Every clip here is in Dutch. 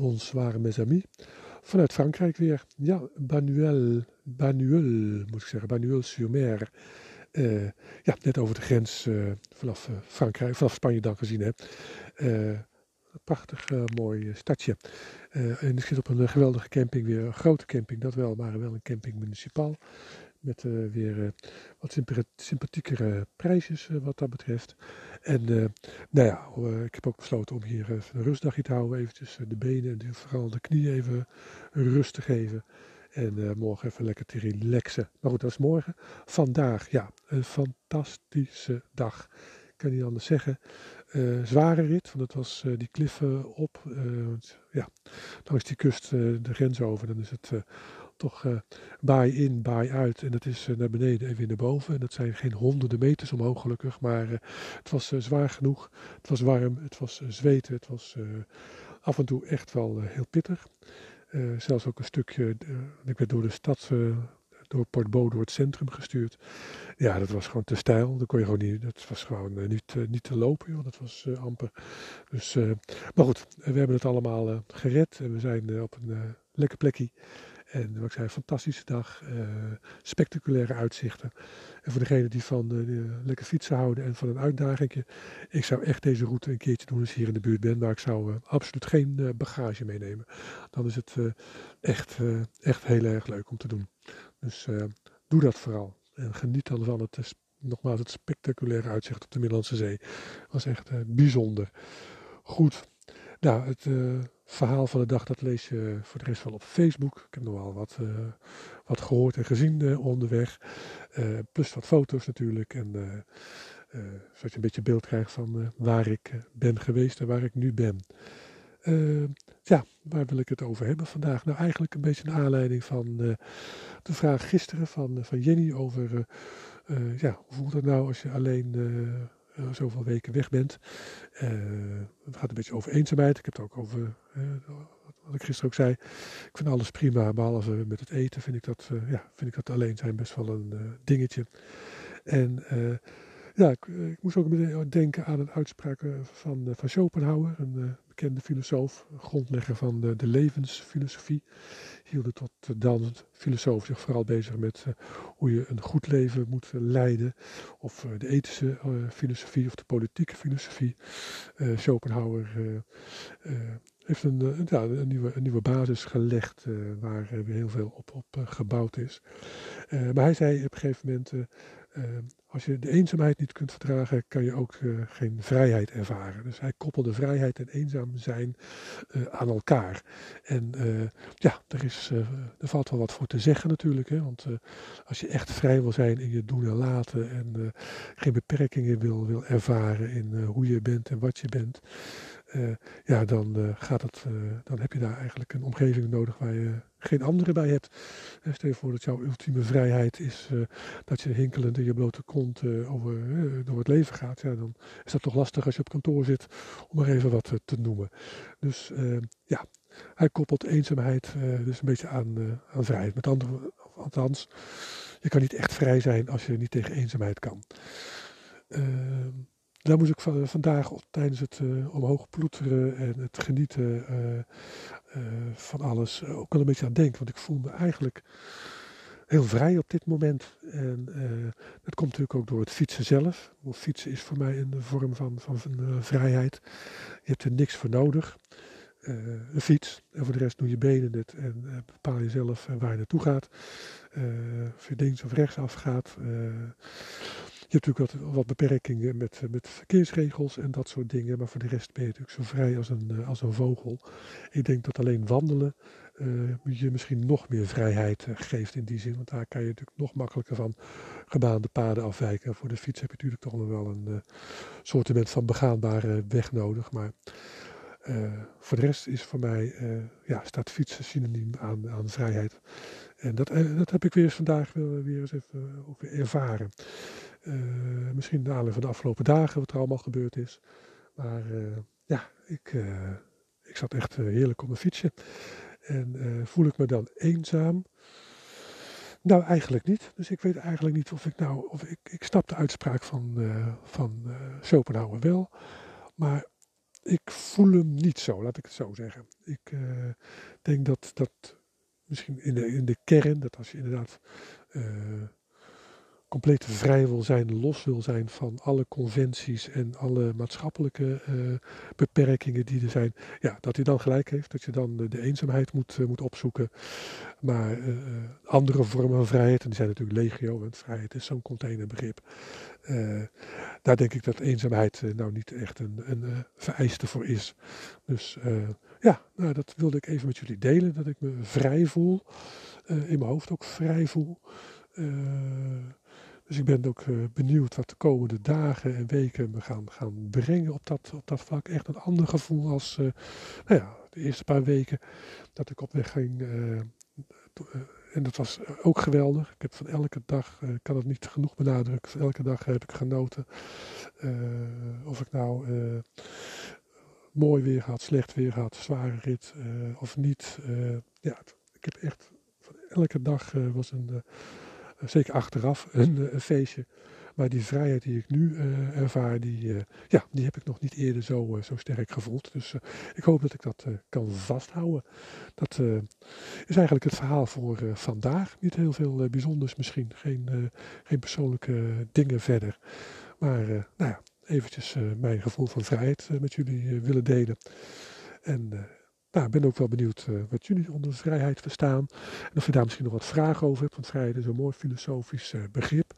Bonsoir mes amis. Vanuit Frankrijk weer. Ja, Banuel, Banuel moet ik zeggen, Banuel-sur-Mer. Uh, ja, net over de grens uh, vanaf uh, Frankrijk, vanaf Spanje dan gezien een prachtig mooi stadje. en ik zit op een geweldige camping weer. Een grote camping, dat wel, maar wel een camping municipaal. Met uh, weer uh, wat sympathiekere prijsjes uh, wat dat betreft. En nou ja, ik heb ook besloten om hier een rustdagje te houden. Eventjes de benen en vooral de knieën even rust te geven. En morgen even lekker te relaxen. Maar goed, dat is morgen. Vandaag, ja, een fantastische dag. Ik kan niet anders zeggen. zware rit, want het was die kliffen op. ja, langs die kust de grens over. Dan is het toch uh, baai in, baai uit. En dat is uh, naar beneden en weer naar boven. En dat zijn geen honderden meters omhoog gelukkig. Maar uh, het was zwaar genoeg. Het was warm. Het was zweten. Het was af en toe echt wel heel pittig. zelfs ook een stukje. ik werd door de stad. door Portbo door het centrum gestuurd. Ja, dat was gewoon te stijl. Dat kon je gewoon niet. Dat was gewoon niet, niet te lopen. Joh. Dat was amper. Dus, maar goed, we hebben het allemaal gered. En we zijn op een lekker plekje. En wat ik zei, fantastische dag, uh, spectaculaire uitzichten. En voor degenen die van uh, lekker fietsen houden en van een uitdaging, ik zou echt deze route een keertje doen als je hier in de buurt bent. Maar ik zou uh, absoluut geen bagage meenemen. Dan is het echt, echt heel erg leuk om te doen. Dus doe dat vooral. En geniet dan van het, nogmaals, het spectaculaire uitzicht op de Middellandse Zee. Was echt bijzonder. Goed. Nou, het verhaal van de dag, dat lees je voor de rest wel op Facebook. Ik heb nog wel wat, uh, wat gehoord en gezien uh, onderweg. Uh, plus wat foto's natuurlijk. En zodat je een beetje beeld krijgt van waar ik ben geweest en waar ik nu ben. ja, waar wil ik het over hebben vandaag? Nou, eigenlijk een beetje een aanleiding van de vraag gisteren van, van Jenny over... ja, hoe voelt het nou als je alleen zoveel weken weg bent. Uh, het gaat een beetje over eenzaamheid. Ik heb het ook over, uh, wat ik gisteren ook zei. Ik vind alles prima, behalve met het eten vind ik dat, ja, vind ik dat alleen zijn best wel een dingetje. En ja, ik, ik, moest ook denken aan een uitspraak van, van Schopenhauer, bekende filosoof, grondlegger van de, de levensfilosofie. Hielden tot dan filosoof zich vooral bezig met uh, hoe je een goed leven moet leiden. Of uh, de ethische filosofie of de politieke filosofie. Schopenhauer heeft een, ja, een, nieuwe, een nieuwe basis gelegd waar weer heel veel op, op gebouwd is. maar hij zei op een gegeven moment als je de eenzaamheid niet kunt verdragen, kan je ook eh, geen vrijheid ervaren. Dus hij koppelde vrijheid en eenzaam zijn uh, aan elkaar. En ja, er, is, er valt wel wat voor te zeggen natuurlijk. Hè? Want als je echt vrij wil zijn in je doen en laten en geen beperkingen wil, wil ervaren in hoe je bent en wat je bent, uh, ja, dan, uh, gaat het, uh, dan heb je daar eigenlijk een omgeving nodig waar je geen andere bij hebt. stel je voor dat jouw ultieme vrijheid is dat je hinkelend in je blote kont over, door het leven gaat. Ja, dan is dat toch lastig als je op kantoor zit, om maar even wat te noemen. Dus ja, hij koppelt eenzaamheid dus een beetje aan, aan vrijheid. Met andere, althans, je kan niet echt vrij zijn als je niet tegen eenzaamheid kan. Daar moest ik van, vandaag tijdens het uh, omhoog ploeteren en het genieten uh, uh, van alles ook wel een beetje aan denken. Want ik voel me eigenlijk heel vrij op dit moment. En dat komt natuurlijk ook door het fietsen zelf. Want fietsen is voor mij een vorm van, van, van vrijheid. Je hebt er niks voor nodig. een fiets. En voor de rest doe je benen het en bepaal je zelf waar je naartoe gaat. of je links of rechts afgaat. Je hebt natuurlijk wat, wat beperkingen met, met verkeersregels en dat soort dingen. Maar voor de rest ben je natuurlijk zo vrij als een, eh, als een vogel. Ik denk dat alleen wandelen uh, je misschien nog meer vrijheid uh, geeft in die zin. Want daar kan je natuurlijk nog makkelijker van gebaande paden afwijken. Voor de fiets heb je natuurlijk toch nog wel een uh, soortement van begaanbare weg nodig. Maar voor de rest is voor mij, ja, staat fietsen synoniem aan, aan vrijheid. En dat, dat heb ik weer eens vandaag weer, eens even ervaren. Uh, misschien de aanleiding van de afgelopen dagen, wat er allemaal gebeurd is. Maar uh, ja, ik, uh, ik zat echt heerlijk op mijn fietsje. En voel ik me dan eenzaam? Nou, eigenlijk niet. Dus ik weet eigenlijk niet of ik nou, of ik, ik snap de uitspraak van, van Schopenhauer wel. Maar ik voel hem niet zo, laat ik het zo zeggen. Ik denk dat dat misschien in de, in de kern, dat als je inderdaad compleet vrij wil zijn, los wil zijn van alle conventies en alle maatschappelijke uh, beperkingen die er zijn, ja, dat hij dan gelijk heeft, dat je dan de eenzaamheid moet, uh, moet opzoeken. Maar uh, andere vormen van vrijheid, en die zijn natuurlijk legio, want vrijheid is zo'n containerbegrip. daar denk ik dat eenzaamheid nou niet echt een, een vereiste voor is. Dus ja, nou, dat wilde ik even met jullie delen, dat ik me vrij voel, in mijn hoofd ook vrij voel. Dus ik ben ook uh, benieuwd wat de komende dagen en weken me gaan, gaan brengen op dat, op dat vlak. Echt een ander gevoel als uh, nou ja, de eerste paar weken dat ik op weg ging. Uh, en dat was ook geweldig. Ik heb van elke dag, ik kan het niet genoeg benadrukken, van elke dag heb ik genoten. of ik nou mooi weer gehad, slecht weer gehad, zware rit of niet. ja, ik heb echt van elke dag was een zeker achteraf, een, eh, een, feestje. Maar die vrijheid die ik nu uh, ervaar, die, uh, ja, die heb ik nog niet eerder zo, zo sterk gevoeld. Dus ik hoop dat ik dat kan vasthouden. Dat is eigenlijk het verhaal voor vandaag. Niet heel veel bijzonders misschien. Geen, geen persoonlijke dingen verder. Maar nou ja, eventjes mijn gevoel van vrijheid met jullie willen delen. En nou, ik ben ook wel benieuwd uh, wat jullie onder vrijheid verstaan. En of je daar misschien nog wat vragen over hebt, want vrijheid is een mooi filosofisch uh, begrip.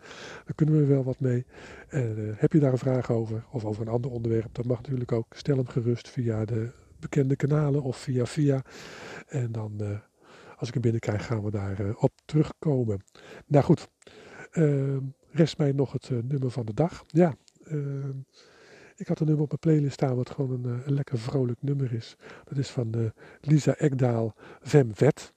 Daar kunnen we wel wat mee. Uh, heb je daar een vraag over, of over een ander onderwerp, dan mag natuurlijk ook. Stel hem gerust via de bekende kanalen of via via. En dan, als ik hem binnenkrijg, gaan we daar op terugkomen. Nou goed, ehm, rest mij nog het nummer van de dag. Ja, ehm, ik had een nummer op mijn playlist staan wat gewoon een, eh, een lekker vrolijk nummer is. Dat is van uh, Lisa Ekdaal, Vem Wet.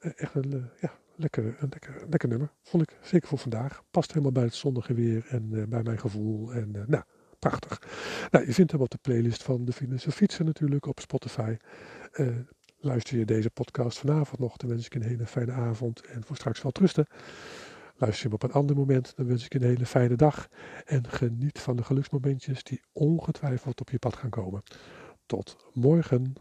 Uh, echt een, ja, lekker, een lekker, lekker nummer. Vond ik zeker voor vandaag. Past helemaal bij het zonnige weer en bij mijn gevoel. En nou, prachtig. Nou, je vindt hem op de playlist van de Finse Fietsen natuurlijk op Spotify. luister je deze podcast vanavond nog, dan wens ik een hele fijne avond en voor straks wel trusten. Luister je hem op een ander moment, dan wens ik je een hele fijne dag. En geniet van de geluksmomentjes die ongetwijfeld op je pad gaan komen. Tot morgen.